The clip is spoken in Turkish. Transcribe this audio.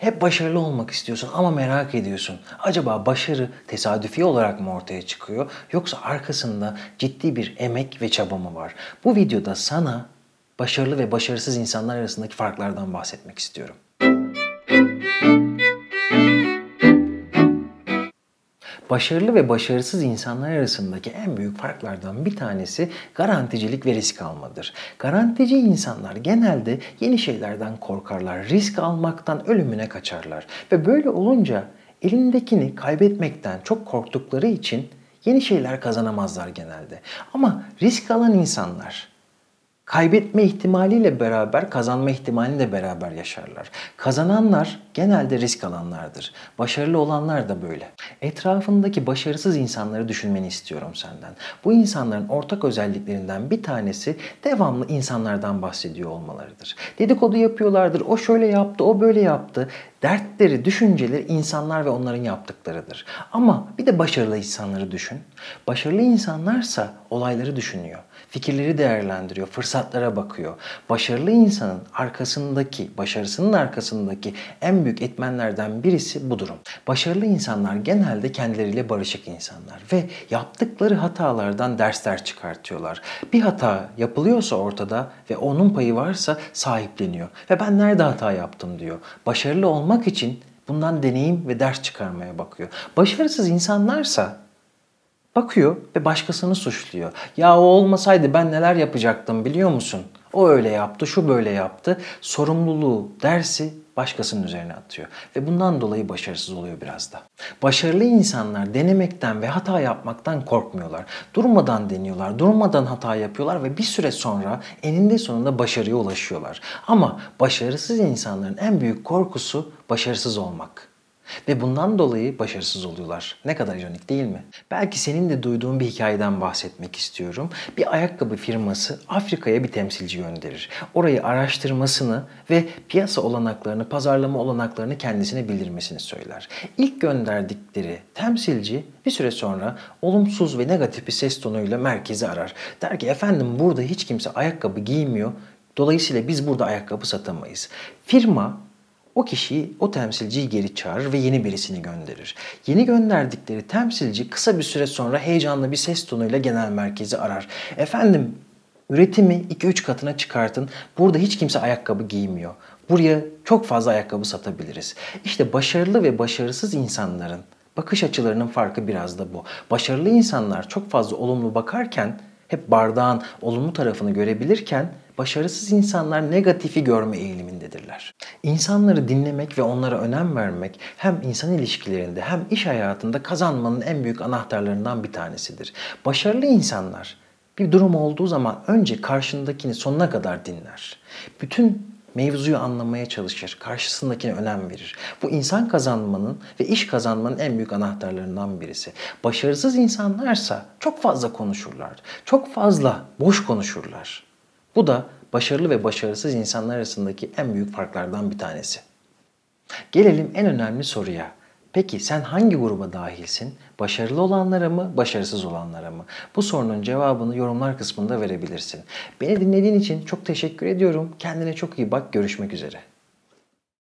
Hep başarılı olmak istiyorsun ama merak ediyorsun. Acaba başarı tesadüfi olarak mı ortaya çıkıyor yoksa arkasında ciddi bir emek ve çaba mı var? Bu videoda sana başarılı ve başarısız insanlar arasındaki farklardan bahsetmek istiyorum. Başarılı ve başarısız insanlar arasındaki en büyük farklardan bir tanesi garanticilik ve risk almadır. Garantici insanlar genelde yeni şeylerden korkarlar, risk almaktan ölümüne kaçarlar ve böyle olunca elindekini kaybetmekten çok korktukları için yeni şeyler kazanamazlar genelde. Ama risk alan insanlar kaybetme ihtimaliyle beraber kazanma ihtimalini de beraber yaşarlar. Kazananlar genelde risk alanlardır. Başarılı olanlar da böyle. Etrafındaki başarısız insanları düşünmeni istiyorum senden. Bu insanların ortak özelliklerinden bir tanesi devamlı insanlardan bahsediyor olmalarıdır. Dedikodu yapıyorlardır. O şöyle yaptı, o böyle yaptı. Dertleri, düşünceleri insanlar ve onların yaptıklarıdır. Ama bir de başarılı insanları düşün. Başarılı insanlarsa olayları düşünüyor. Fikirleri değerlendiriyor, fırsatlara bakıyor. Başarılı insanın arkasındaki, başarısının arkasındaki en büyük etmenlerden birisi bu durum. Başarılı insanlar genelde kendileriyle barışık insanlar ve yaptıkları hatalardan dersler çıkartıyorlar. Bir hata yapılıyorsa ortada ve onun payı varsa sahipleniyor. Ve ben nerede hata yaptım diyor. Başarılı olmak için bundan deneyim ve ders çıkarmaya bakıyor. Başarısız insanlarsa bakıyor ve başkasını suçluyor. Ya o olmasaydı ben neler yapacaktım biliyor musun? O öyle yaptı, şu böyle yaptı. Sorumluluğu, dersi başkasının üzerine atıyor. Ve bundan dolayı başarısız oluyor biraz da. Başarılı insanlar denemekten ve hata yapmaktan korkmuyorlar. Durmadan deniyorlar, durmadan hata yapıyorlar ve bir süre sonra eninde sonunda başarıya ulaşıyorlar. Ama başarısız insanların en büyük korkusu başarısız olmak. Ve bundan dolayı başarısız oluyorlar. Ne kadar ironik değil mi? Belki senin de duyduğun bir hikayeden bahsetmek istiyorum. Bir ayakkabı firması Afrika'ya bir temsilci gönderir. Orayı araştırmasını ve piyasa olanaklarını, pazarlama olanaklarını kendisine bildirmesini söyler. İlk gönderdikleri temsilci bir süre sonra olumsuz ve negatif bir ses tonuyla merkezi arar. Der ki efendim burada hiç kimse ayakkabı giymiyor. Dolayısıyla biz burada ayakkabı satamayız. Firma o kişiyi, o temsilciyi geri çağırır ve yeni birisini gönderir. Yeni gönderdikleri temsilci kısa bir süre sonra heyecanlı bir ses tonuyla genel merkezi arar. Efendim üretimi 2-3 katına çıkartın. Burada hiç kimse ayakkabı giymiyor. Buraya çok fazla ayakkabı satabiliriz. İşte başarılı ve başarısız insanların bakış açılarının farkı biraz da bu. Başarılı insanlar çok fazla olumlu bakarken hep bardağın olumlu tarafını görebilirken başarısız insanlar negatifi görme eğilimindedirler. İnsanları dinlemek ve onlara önem vermek hem insan ilişkilerinde hem iş hayatında kazanmanın en büyük anahtarlarından bir tanesidir. Başarılı insanlar bir durum olduğu zaman önce karşındakini sonuna kadar dinler. Bütün mevzuyu anlamaya çalışır, karşısındakine önem verir. Bu insan kazanmanın ve iş kazanmanın en büyük anahtarlarından birisi. Başarısız insanlarsa çok fazla konuşurlar. Çok fazla boş konuşurlar. Bu da başarılı ve başarısız insanlar arasındaki en büyük farklardan bir tanesi. Gelelim en önemli soruya. Peki sen hangi gruba dahilsin? Başarılı olanlara mı, başarısız olanlara mı? Bu sorunun cevabını yorumlar kısmında verebilirsin. Beni dinlediğin için çok teşekkür ediyorum. Kendine çok iyi bak. Görüşmek üzere.